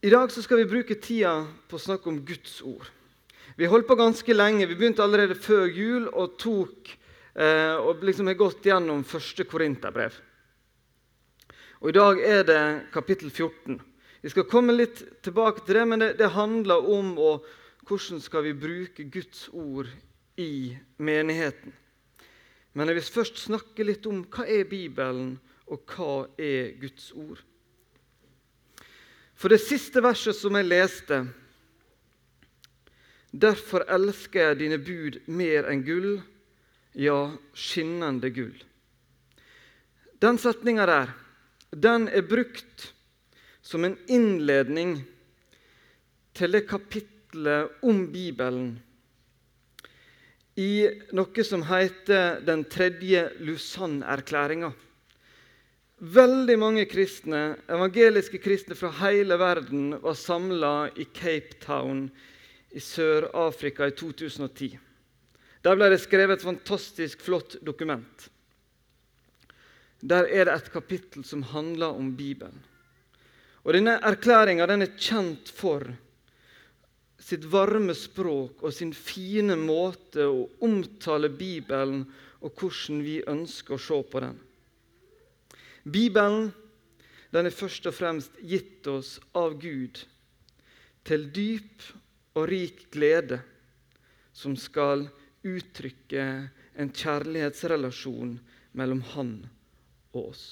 I dag skal vi bruke tida på å snakke om Guds ord. Vi holdt på ganske lenge. Vi begynte allerede før jul og tok eh, og liksom har gått gjennom første Korinterbrev. Og I dag er det kapittel 14. Vi skal komme litt tilbake til det, men det, det handler om å, hvordan skal vi bruke Guds ord i menigheten. Men jeg vil først snakke litt om hva er Bibelen, og hva er Guds ord. For det siste verset som jeg leste Derfor elsker jeg dine bud mer enn gull, ja, skinnende gull. Den setninga der, den er brukt som en innledning til det kapitlet om Bibelen i noe som heter Den tredje Lausanne-erklæringa. Veldig mange kristne, evangeliske kristne fra hele verden var samla i Cape Town i Sør-Afrika i 2010. Der ble det skrevet et fantastisk flott dokument. Der er det et kapittel som handler om Bibelen. Og Denne erklæringa er kjent for sitt varme språk og sin fine måte å omtale Bibelen og hvordan vi ønsker å se på den. Bibelen den er først og fremst gitt oss av Gud til dyp og rik glede som skal uttrykke en kjærlighetsrelasjon mellom Han og oss.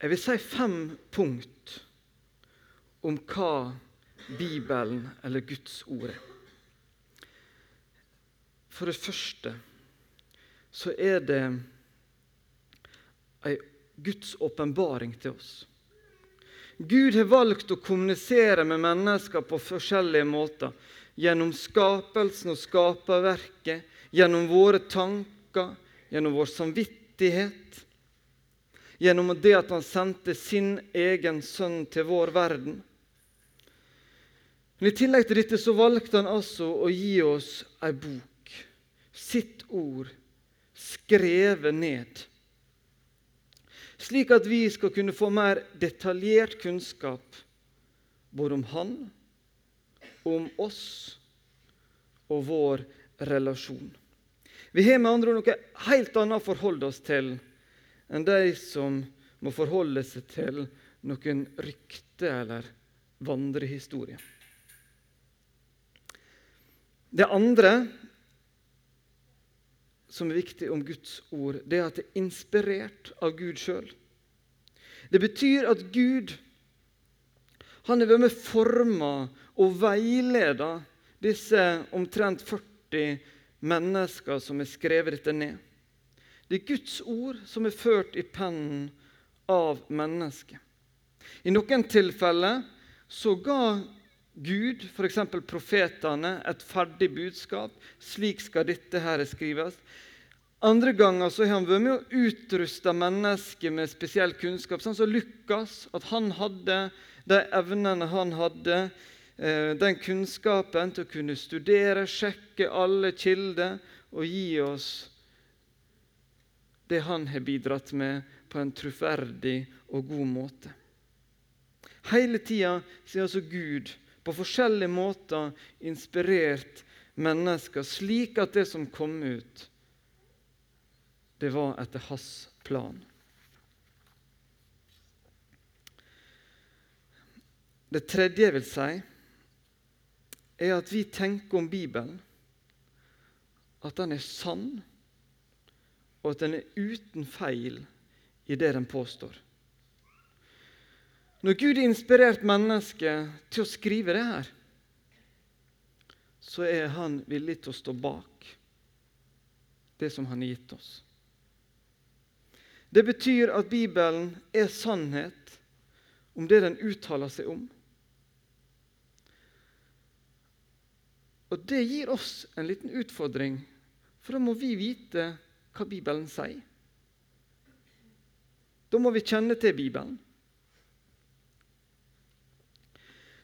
Jeg vil si fem punkt om hva Bibelen eller Guds ord er. For det første så er det ei Guds åpenbaring til oss. Gud har valgt å kommunisere med mennesker på forskjellige måter. Gjennom skapelsen og skaperverket, gjennom våre tanker, gjennom vår samvittighet. Gjennom det at han sendte sin egen sønn til vår verden. Men I tillegg til dette så valgte han altså å gi oss ei bok, sitt ord, skrevet ned. Slik at vi skal kunne få mer detaljert kunnskap både om Han, om oss og vår relasjon. Vi har med andre ord noe helt annet å forholde oss til enn de som må forholde seg til noen rykter eller vandrehistorier. Det andre som er viktig om Guds ord, det er at det er inspirert av Gud sjøl. Det betyr at Gud han vært med forma og veileda disse omtrent 40 mennesker som har skrevet dette ned. Det er Guds ord som er ført i pennen av mennesket. I noen tilfeller så ga Gud, f.eks. profetene, et ferdig budskap. Slik skal dette her skrives. Andre ganger så har han vært med å utruste mennesker med spesiell kunnskap. Sånn som Lukas, at han hadde de evnene han hadde, eh, den kunnskapen til å kunne studere, sjekke alle kilder og gi oss det han har bidratt med, på en troverdig og god måte. Hele tida sier altså Gud på forskjellige måter inspirert mennesker, slik at det som kom ut, det var etter hans plan. Det tredje jeg vil si, er at vi tenker om Bibelen at den er sann, og at den er uten feil i det den påstår. Når Gud har inspirert mennesket til å skrive det her, så er han villig til å stå bak det som han har gitt oss. Det betyr at Bibelen er sannhet om det den uttaler seg om. Og Det gir oss en liten utfordring, for da må vi vite hva Bibelen sier. Da må vi kjenne til Bibelen.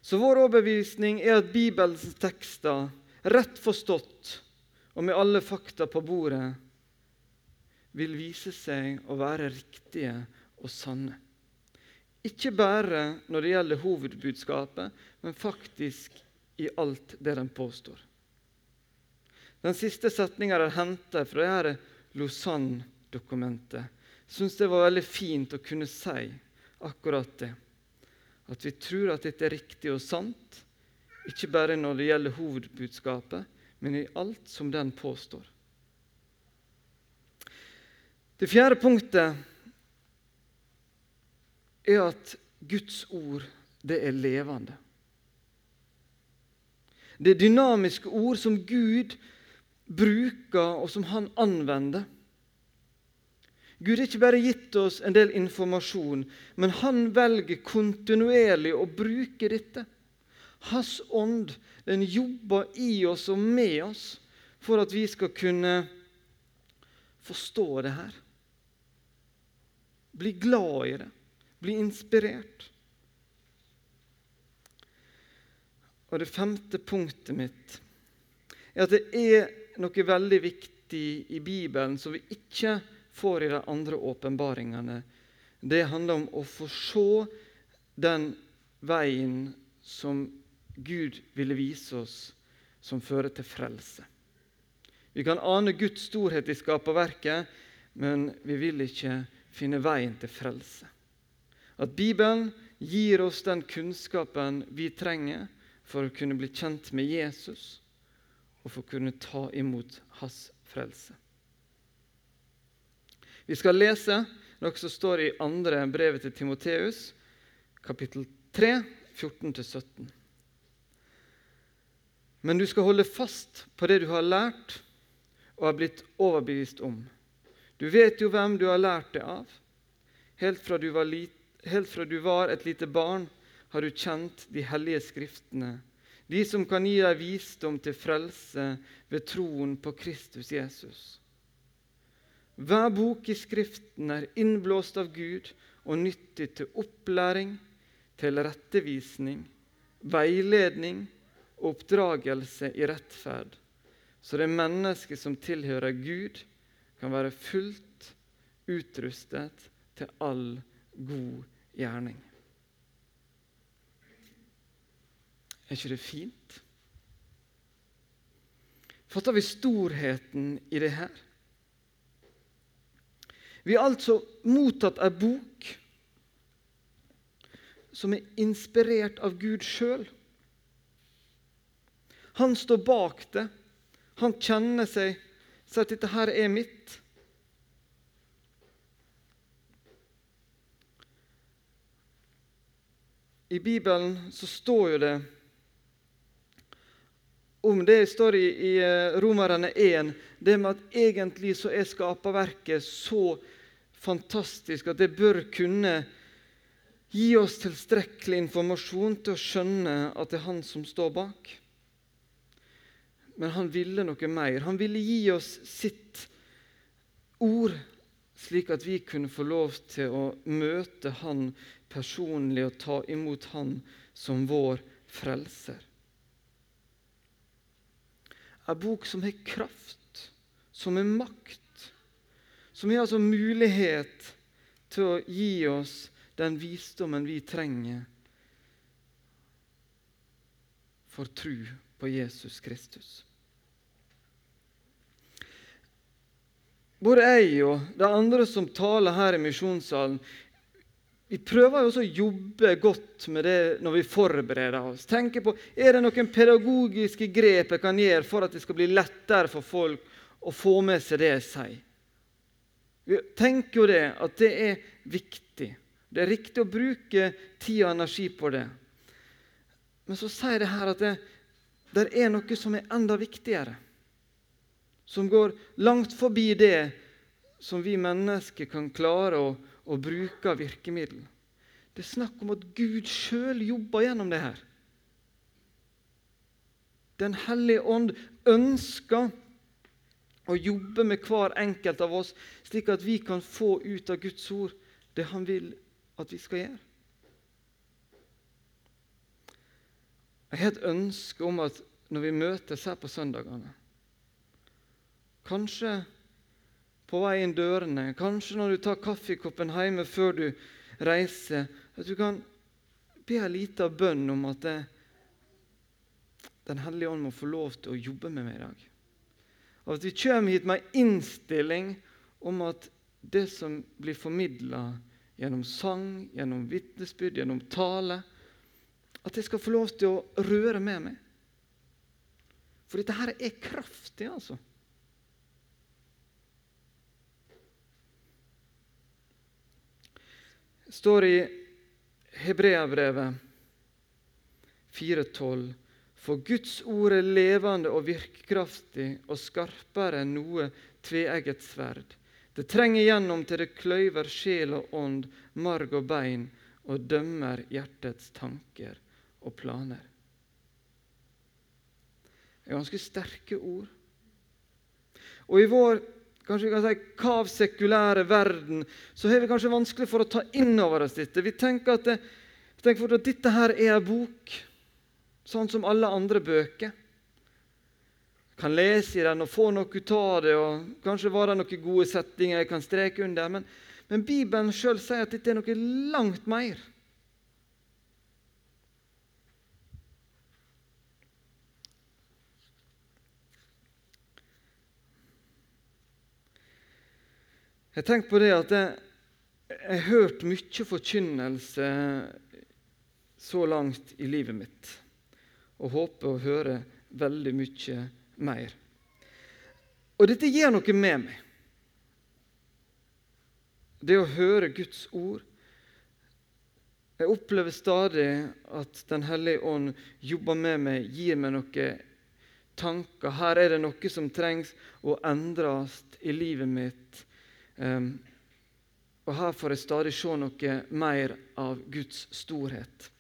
Så vår overbevisning er at Bibelens tekster, rett forstått og med alle fakta på bordet, vil vise seg å være riktige og sanne. Ikke bare når det gjelder hovedbudskapet, men faktisk i alt det den påstår. Den siste setninga er henta fra dette Lausanne-dokumentet. Jeg syns det var veldig fint å kunne si akkurat det. At vi tror at dette er riktig og sant, ikke bare når det gjelder hovedbudskapet, men i alt som den påstår. Det fjerde punktet er at Guds ord, det er levende. Det er dynamiske ord som Gud bruker, og som han anvender. Gud har ikke bare gitt oss en del informasjon, men han velger kontinuerlig å bruke dette. Hans ånd den jobber i oss og med oss for at vi skal kunne forstå det her. Bli glad i det, bli inspirert. Og det femte punktet mitt er at det er noe veldig viktig i Bibelen som vi ikke får i de andre åpenbaringene. Det handler om å få se den veien som Gud ville vise oss, som fører til frelse. Vi kan ane Guds storhet i skaperverket, men vi vil ikke finne veien til frelse. At Bibelen gir oss den kunnskapen vi trenger for å kunne bli kjent med Jesus og for å kunne ta imot hans frelse. Vi skal lese noe som står i andre brevet til Timoteus, kapittel 3, 14-17. Men du skal holde fast på det du har lært og har blitt overbevist om. Du vet jo hvem du har lært det av. Helt fra lit, helt fra du var et lite barn, har du kjent de hellige skriftene, de som kan gi deg visdom til frelse ved troen på Kristus Jesus. Hver bok i Skriften er innblåst av Gud og nyttig til opplæring, til rettevisning, veiledning og oppdragelse i rettferd, så det mennesket som tilhører Gud, kan være fullt utrustet til all god gjerning. Er ikke det fint? Fatter vi storheten i det her? Vi har altså mottatt ei bok som er inspirert av Gud sjøl. Han står bak det. Han kjenner seg, sier at dette her er mitt. I Bibelen så står jo det om det står i, i eh, Romerne 1, det med at egentlig så er skaperverket så fantastisk at det bør kunne gi oss tilstrekkelig informasjon til å skjønne at det er han som står bak. Men han ville noe mer. Han ville gi oss sitt ord, slik at vi kunne få lov til å møte han personlig og ta imot han som vår frelser. En bok som har kraft, som har makt, som har altså mulighet til å gi oss den visdommen vi trenger for tru på Jesus Kristus. Både jeg og de andre som taler her i misjonssalen, vi prøver jo også å jobbe godt med det når vi forbereder oss. Tenke på, Er det noen pedagogiske grep jeg kan gjøre for at det skal bli lettere for folk å få med seg det jeg sier? Vi tenker jo det, at det er viktig. Det er riktig å bruke tid og energi på det. Men så sier det her at det, det er noe som er enda viktigere. Som går langt forbi det som vi mennesker kan klare å og bruker virkemiddel. Det er snakk om at Gud sjøl jobber gjennom det her. Den hellige ånd ønsker å jobbe med hver enkelt av oss, slik at vi kan få ut av Guds ord det Han vil at vi skal gjøre. Jeg har et ønske om at når vi møtes her på søndagene Kanskje på vei inn dørene, kanskje når du tar kaffekoppen hjemme før du reiser. At du kan be en liten bønn om at det, Den hellige ånd må få lov til å jobbe med meg i dag. Og at vi kommer hit med en innstilling om at det som blir formidla gjennom sang, gjennom vitnesbyrd, gjennom tale At jeg skal få lov til å røre med meg. For dette her er kraftig, altså. Står i Hebreabrevet 4,12.: For Guds ord er levende og virkekraftig og skarpere enn noe tveegget sverd. Det trenger gjennom til det kløyver sjel og ånd, marg og bein, og dømmer hjertets tanker og planer. Det er ganske sterke ord. Og i vår kanskje vi kan si, kavsekulære verden så har vi kanskje vanskelig for å ta inn over oss dette. Vi tenker at, vi tenker at dette her er en bok, sånn som alle andre bøker. Kan lese i den og få noe ut av det, og kanskje var det noen gode settinger jeg kan streke under. Men, men Bibelen sjøl sier at dette er noe langt mer. Jeg tenker på det at jeg, har hørt mye forkynnelse så langt i livet mitt, og håper å høre veldig mye mer. Og dette gjør noe med meg. Det å høre Guds ord. Jeg opplever stadig at Den hellige ånd jobber med meg, gir meg noen tanker. Her er det noe som trengs å endres i livet mitt Um, og Her får jeg stadig se noe mer av Guds storhet.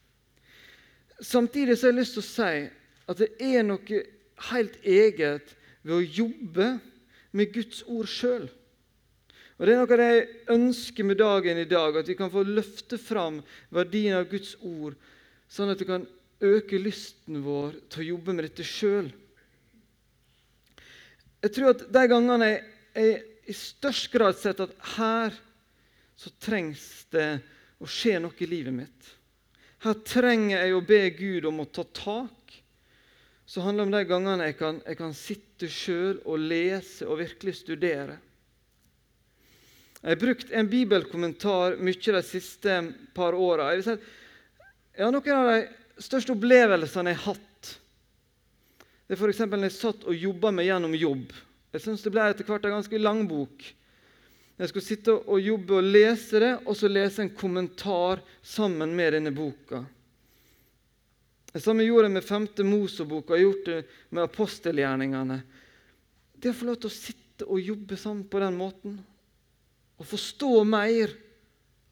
Samtidig så har jeg lyst til å si at det er noe helt eget ved å jobbe med Guds ord sjøl. Og Det er noe av det jeg ønsker med dagen i dag, at vi kan få løfte fram verdien av Guds ord, sånn at vi kan øke lysten vår til å jobbe med dette sjøl. Jeg tror at de gangene jeg, jeg i størst grad sett at her så trengs det å skje noe i livet mitt. Her trenger jeg å be Gud om å ta tak. Så handler det om de gangene jeg kan, jeg kan sitte sjøl og lese og virkelig studere. Jeg har brukt en bibelkommentar mye de siste par åra. Jeg ja, noen av de største opplevelsene jeg har hatt, det er f.eks. når jeg satt og jobba meg gjennom jobb. Jeg syns det ble etter hvert en ganske lang bok. Jeg skulle sitte og jobbe og lese det, og så lese en kommentar sammen med denne boka. Det samme gjorde jeg med femte Mosebok og jeg har gjort det med apostelgjerningene. Det å få lov til å sitte og jobbe sammen på den måten, og forstå mer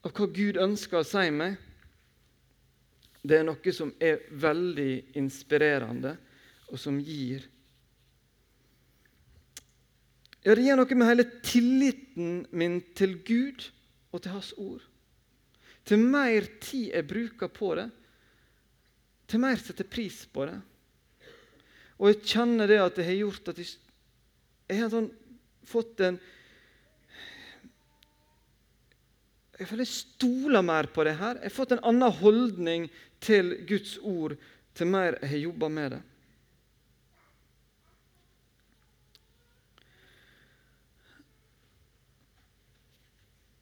av hva Gud ønsker å si meg, det er noe som er veldig inspirerende, og som gir ja, det gjør noe med hele tilliten min til Gud og til Hans ord. Til mer tid jeg bruker på det, til mer setter pris på det. Og jeg kjenner det at det har gjort at jeg, jeg har sånn, fått en Jeg føler jeg stoler mer på det her. Jeg har fått en annen holdning til Guds ord til mer jeg har jobba med det.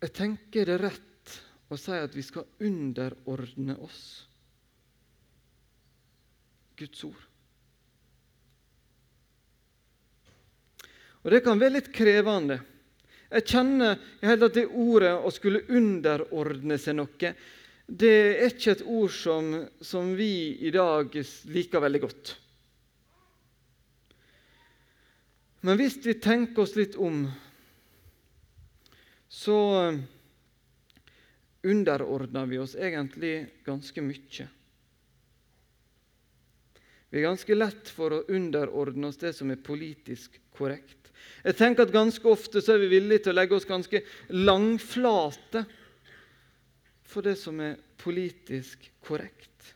Jeg tenker det er rett å si at vi skal underordne oss Guds ord. Og Det kan være litt krevende. Jeg kjenner helt at det ordet å skulle underordne seg noe, det er ikke et ord som, som vi i dag liker veldig godt. Men hvis vi tenker oss litt om så eh, underordner vi oss egentlig ganske mye. Vi er ganske lett for å underordne oss det som er politisk korrekt. Jeg tenker at Ganske ofte så er vi villige til å legge oss ganske langflate for det som er politisk korrekt.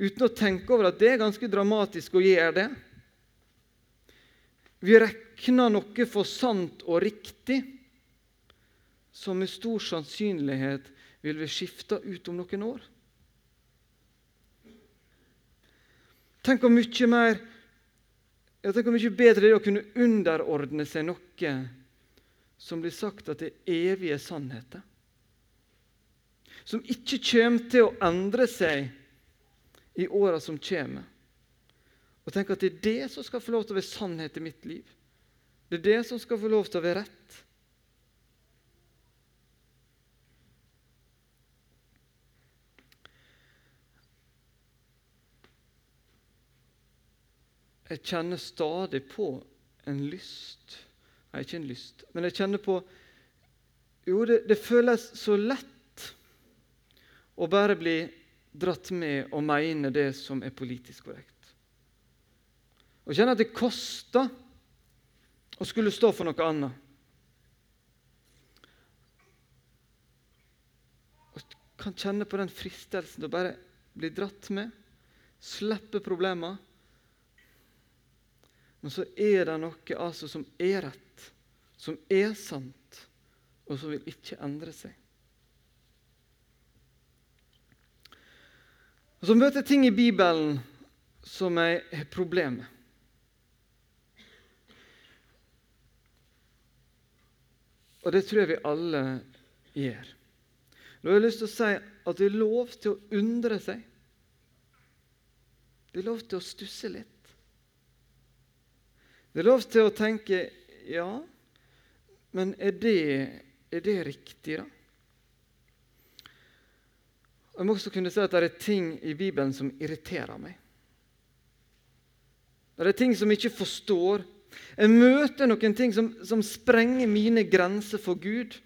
Uten å tenke over at det er ganske dramatisk å gjøre det. vi regner noe for sant og riktig, som med stor sannsynlighet vil bli skifta ut om noen år. Tenk hvor mye mer ja, tenk hvor mye bedre det er å kunne underordne seg noe som blir sagt at det er evige sannheter. Som ikke kommer til å endre seg i åra som kommer. Og tenk at det er det som skal få lov til å være sannhet i mitt liv. Det er det som skal få lov til å være rett. Jeg kjenner stadig på en lyst Nei, ikke en lyst, men jeg kjenner på Jo, det, det føles så lett å bare bli dratt med og mene det som er politisk korrekt. Å kjenne at det koster å skulle stå for noe annet. Kan kjenne på den fristelsen til å bare bli dratt med, slippe problemer men så er det noe altså som er rett, som er sant, og som vil ikke endre seg. Og Så møter jeg ting i Bibelen som jeg har problemer med. Og det tror jeg vi alle gjør. Nå har jeg lyst til å si at det er lov til å undre seg. Det er lov til å stusse litt. Det er lov til å tenke ja, men er det, er det riktig, da? Jeg må også kunne si at det er ting i Bibelen som irriterer meg. Det er ting som jeg ikke forstår. Jeg møter noen ting som, som sprenger mine grenser for Gud.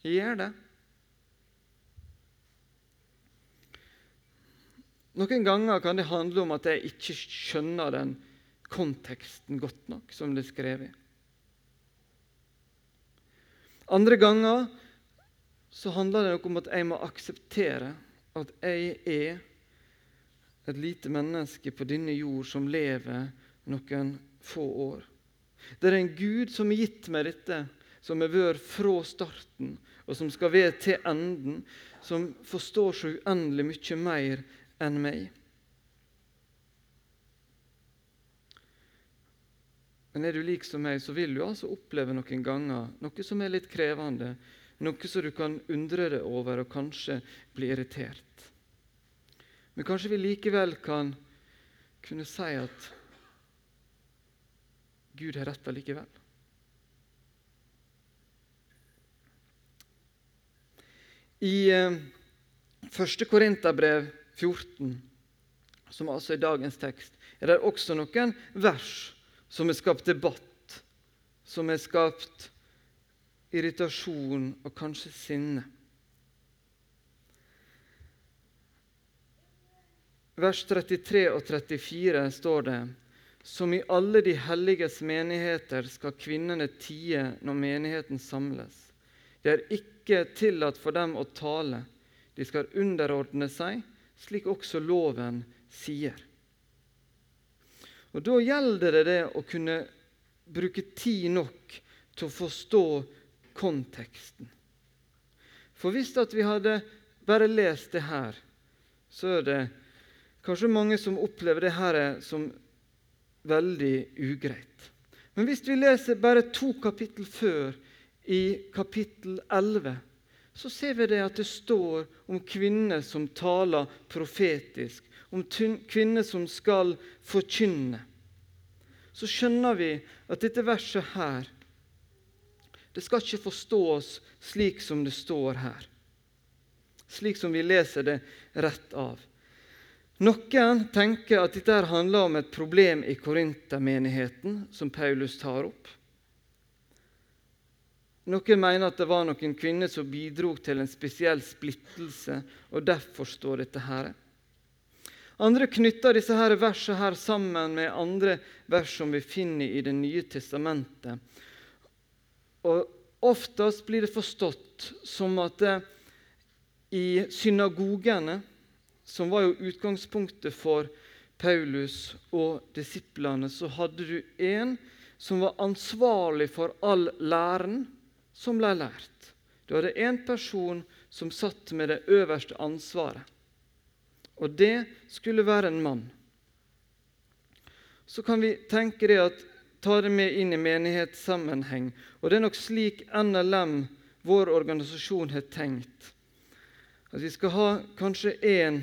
Jeg gjør det. Noen ganger kan det handle om at jeg ikke skjønner den konteksten godt nok, som det er skrevet. Andre ganger så handler det nok om at jeg må akseptere at jeg er et lite menneske på denne jord som lever noen få år. Det er en Gud som har gitt meg dette, som har vært fra starten, og som skal være til enden, som forstår så uendelig mye mer enn meg. Men er du lik som meg, så vil du altså oppleve noen ganger noe som er litt krevende, noe som du kan undre deg over og kanskje bli irritert. Men kanskje vi likevel kan kunne si at Gud har rett allikevel. I eh, 1. Korinterbrev 14, som altså er dagens tekst, er det også noen vers som har skapt debatt, som har skapt irritasjon og kanskje sinne. Vers 33 og 34 står det som i alle de helliges menigheter skal kvinnene tie når menigheten samles. Det er ikke tillatt for dem å tale. De skal underordne seg, slik også loven sier. Og Da gjelder det det å kunne bruke tid nok til å forstå konteksten. For hvis at vi hadde bare lest det her, så er det kanskje mange som opplever det her som veldig ugreit. Men hvis vi leser bare to kapittel før, i kapittel 11, så ser vi det at det står om kvinner som taler profetisk, om kvinner som skal forkynne, så skjønner vi at dette verset her det skal ikke forstås slik som det står her, slik som vi leser det rett av. Noen tenker at dette handler om et problem i Korintermenigheten, som Paulus tar opp. Noen mener at det var noen kvinner som bidro til en spesiell splittelse, og derfor står dette her. Andre knytter disse her versene her sammen med andre vers som vi finner i Det nye testamentet. Og Oftest blir det forstått som at i synagogene, som var jo utgangspunktet for Paulus og disiplene, så hadde du en som var ansvarlig for all læren som ble lært. Du hadde én person som satt med det øverste ansvaret. Og det skulle være en mann. Så kan vi tenke det at ta det med inn i menighetssammenheng. Og det er nok slik NLM, vår organisasjon, har tenkt. At vi skal ha kanskje en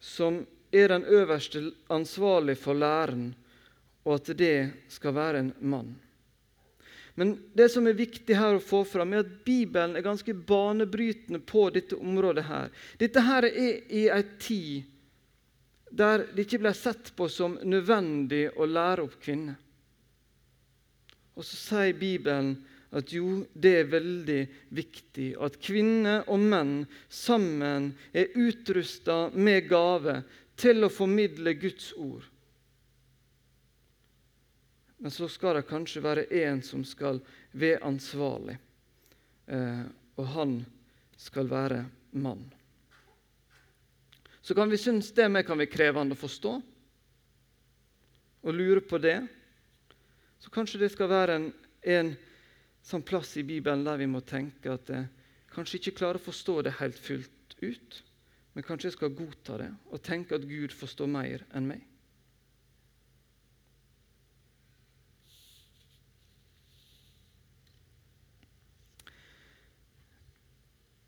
som er den øverste ansvarlig for læren, og at det skal være en mann. Men det som er viktig her å få fram, er at Bibelen er ganske banebrytende på dette området. her. Dette her er i ei tid der det ikke ble sett på som nødvendig å lære opp kvinner. Og så sier Bibelen at jo, det er veldig viktig at kvinner og menn sammen er utrusta med gave til å formidle Guds ord. Men så skal det kanskje være en som skal være ansvarlig, eh, og han skal være mann. Så kan vi synes det med kan være krevende å forstå og lure på det. Så kanskje det skal være en, en sånn plass i Bibelen der vi må tenke at jeg kanskje ikke klarer å forstå det helt fullt ut, men kanskje jeg skal godta det og tenke at Gud forstår mer enn meg.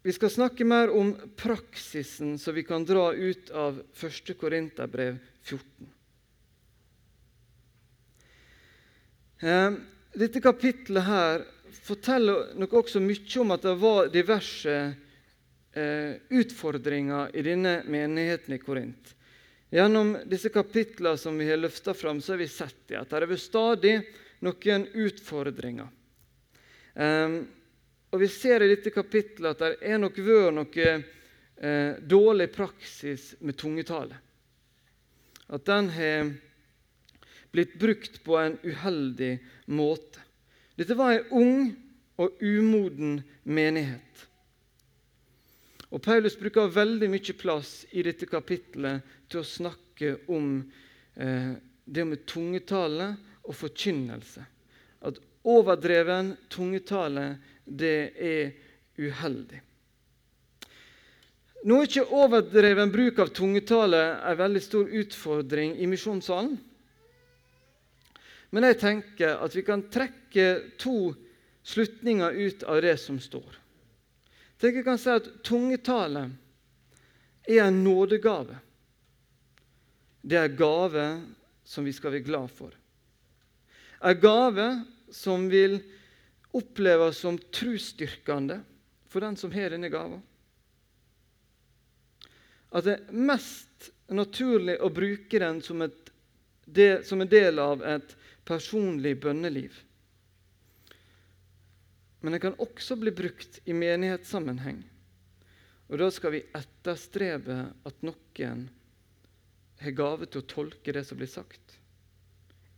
Vi skal snakke mer om praksisen som vi kan dra ut av 1. Korinterbrev 14. Eh, dette kapittelet her forteller nok også mye om at det var diverse eh, utfordringer i denne menigheten i Korint. Gjennom disse kapitlene som vi har løfta fram, så har vi sett at det er stadig noen utfordringer. Eh, og Vi ser i dette kapittelet at det er nok vært noe eh, dårlig praksis med tungetale. At den har blitt brukt på en uheldig måte. Dette var en ung og umoden menighet. Og Paulus bruker veldig mye plass i dette kapittelet til å snakke om eh, det med tungetale og forkynnelse. At overdreven tungetale det er uheldig. Nå er ikke overdreven bruk av tungetale en veldig stor utfordring i misjonssalen. Men jeg tenker at vi kan trekke to slutninger ut av det som står. Jeg kan si at Tungetale er en nådegave. Det er en gave som vi skal være glad for. En gave som vil oppleves som trosstyrkende for den som har denne gava. At det er mest naturlig å bruke den som, et, det, som en del av et personlig bønneliv. Men den kan også bli brukt i menighetssammenheng. Og Da skal vi etterstrebe at noen har gave til å tolke det som blir sagt.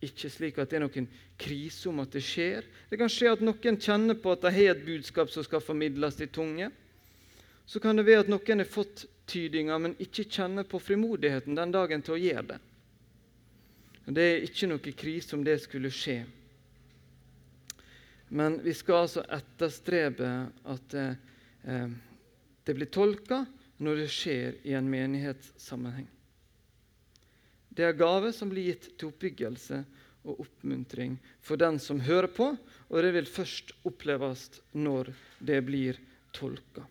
Ikke slik at det er noen krise om at det skjer. Det kan skje at noen kjenner på at de har et budskap som skal formidles til tunge. Så kan det være at noen har fått tydinga, men ikke kjenner på frimodigheten den dagen til å gjøre det. Det er ikke noe krise om det skulle skje. Men vi skal altså etterstrebe at eh, det blir tolka når det skjer i en menighetssammenheng. Det er gave som blir gitt til oppbyggelse og oppmuntring for den som hører på, og det vil først oppleves når det blir tolka.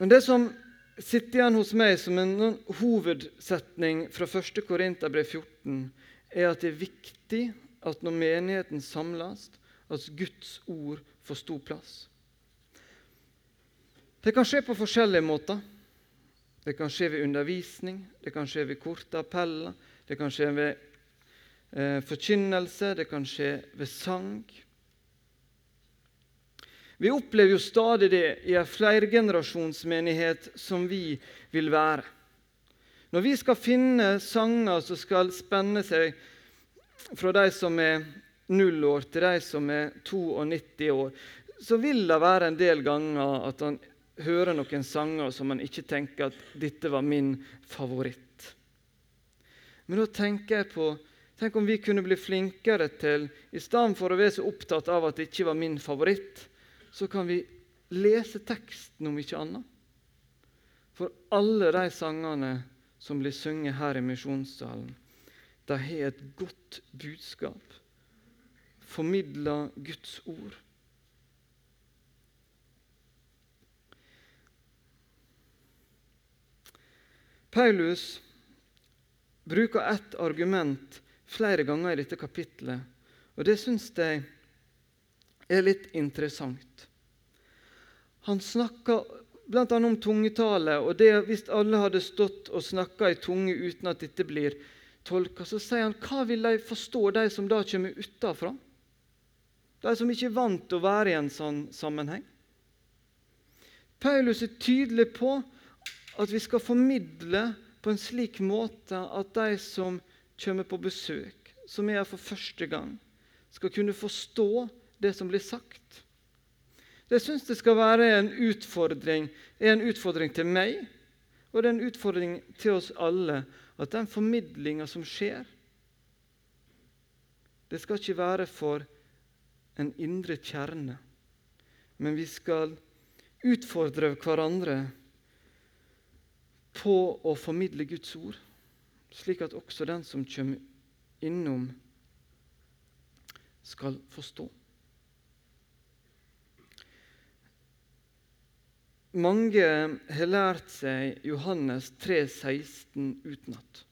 Men det som sitter igjen hos meg som en hovedsetning fra 1. Korinterbrev 14, er at det er viktig at når menigheten samles, at Guds ord får stor plass. Det kan skje på forskjellige måter. Det kan skje ved undervisning, det kan skje ved korte appeller, det kan skje ved eh, forkynnelse, det kan skje ved sang. Vi opplever jo stadig det i en flergenerasjonsmenighet som vi vil være. Når vi skal finne sanger som skal spenne seg fra de som er null år, til de som er 92 år, så vil det være en del ganger at han høre noen sanger som man ikke tenker at dette var min favoritt. Men da tenker jeg på Tenk om vi kunne bli flinkere til, i stedet for å være så opptatt av at det ikke var min favoritt, så kan vi lese teksten, om ikke annet. For alle de sangene som blir sunget her i misjonssalen, de har et godt budskap. Formidler Guds ord. Paulus bruker ett argument flere ganger i dette kapitlet, og det syns jeg er litt interessant. Han snakker bl.a. om tungetale, og det hvis alle hadde stått og snakka i tunge uten at dette blir tolka, så sier han hva vil de forstå, de som da kommer utafra? De som ikke er vant til å være i en sånn sammenheng. Paulus er tydelig på at vi skal formidle på en slik måte at de som kommer på besøk, som er her for første gang, skal kunne forstå det som blir sagt. Det syns det skal være en utfordring, er en utfordring til meg, og det er en utfordring til oss alle at den formidlinga som skjer, det skal ikke være for en indre kjerne, men vi skal utfordre hverandre på å formidle Guds ord, slik at også den som kommer innom, skal forstå. Mange har lært seg Johannes 3, 16 utenat.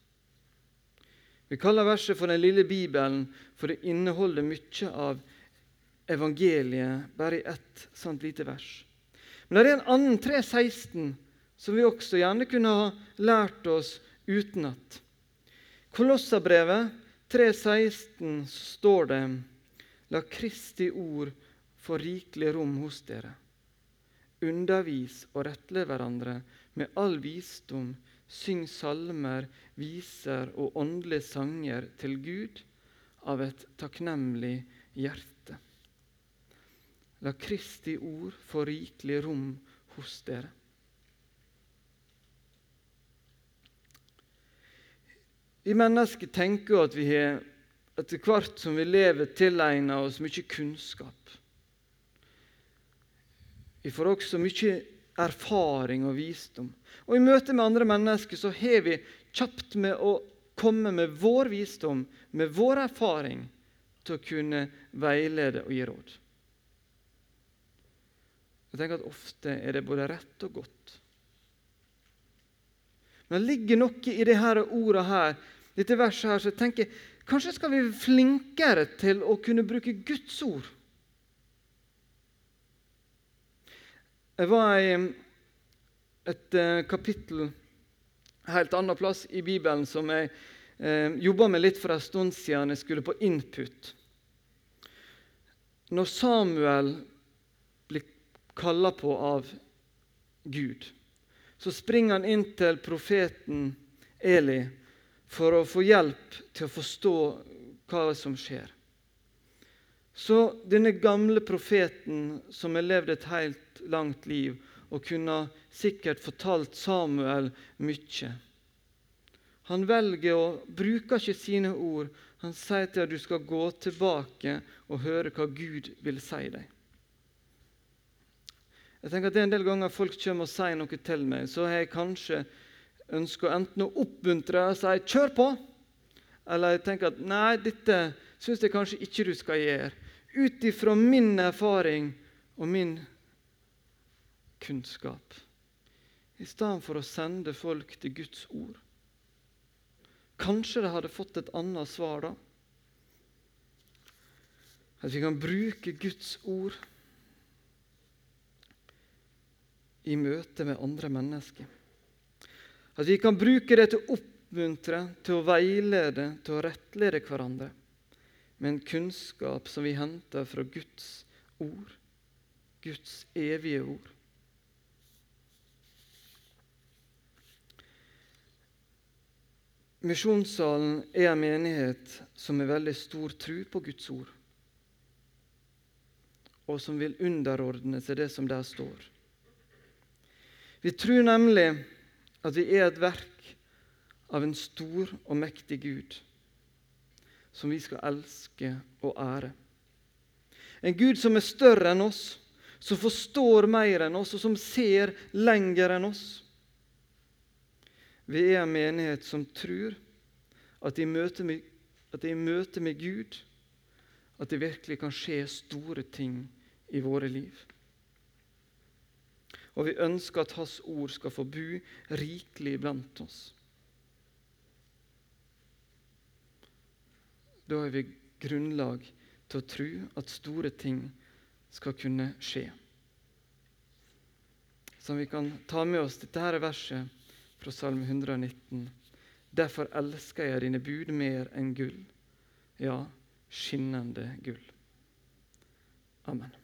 Vi kaller verset for Den lille Bibelen, for det inneholder mye av evangeliet bare i ett sånt lite vers. Men det er en annen 3.16 som vi også gjerne kunne ha lært oss utenat. Kolossabrevet 3.16 står det La Kristi ord få rikelig rom hos dere. Undervis og rettle hverandre med all visdom. Syng salmer, viser og åndelige sanger til Gud av et takknemlig hjerte. La Kristi ord få rikelig rom hos dere. Vi mennesker tenker at vi har etter hvert som vi lever, tilegna oss mye kunnskap. Vi får også mye erfaring og visdom. Og I møte med andre mennesker så har vi kjapt med å komme med vår visdom, med vår erfaring, til å kunne veilede og gi råd. Jeg tenker at Ofte er det både rett og godt. Men det ligger noe i dette ordet her, dette verset her, så jeg tenker kanskje skal vi være flinkere til å kunne bruke Guds ord. Jeg var i et uh, kapittel helt annen plass i Bibelen som jeg eh, jobba med litt for en stund siden jeg skulle på input. Når Samuel blir kalla på av Gud, så springer han inn til profeten Eli for å få hjelp til å forstå hva som skjer. Så denne gamle profeten som har levd et helt langt liv og kunne sikkert fortalt Samuel mye Han velger å bruke ikke sine ord. Han sier til at du skal gå tilbake og høre hva Gud vil si deg. Jeg tenker at det er En del ganger folk kommer og sier noe til meg, så har jeg kanskje ønsker enten å oppmuntre og si 'kjør på', eller jeg tenker at 'nei, dette syns jeg kanskje ikke du skal gjøre', ut ifra min erfaring og min kunnskap, i stedet for å sende folk til Guds ord. Kanskje de hadde fått et annet svar da. At vi kan bruke Guds ord i møte med andre mennesker. At vi kan bruke det til å oppmuntre, til å veilede, til å rettlede hverandre med en kunnskap som vi henter fra Guds ord, Guds evige ord. Misjonssalen er en menighet som har veldig stor tro på Guds ord, og som vil underordne seg det som der står. Vi tror nemlig at vi er et verk av en stor og mektig Gud, som vi skal elske og ære. En Gud som er større enn oss, som forstår mer enn oss, og som ser lenger enn oss. Vi er en menighet som tror at i møte med, med Gud at det virkelig kan skje store ting i våre liv. Og vi ønsker at Hans ord skal få bo rikelig blant oss. Da har vi grunnlag til å tro at store ting skal kunne skje. Så vi kan ta med oss dette her verset fra Salme 119. Derfor elsker jeg dine bud mer enn gull, ja, skinnende gull. Amen.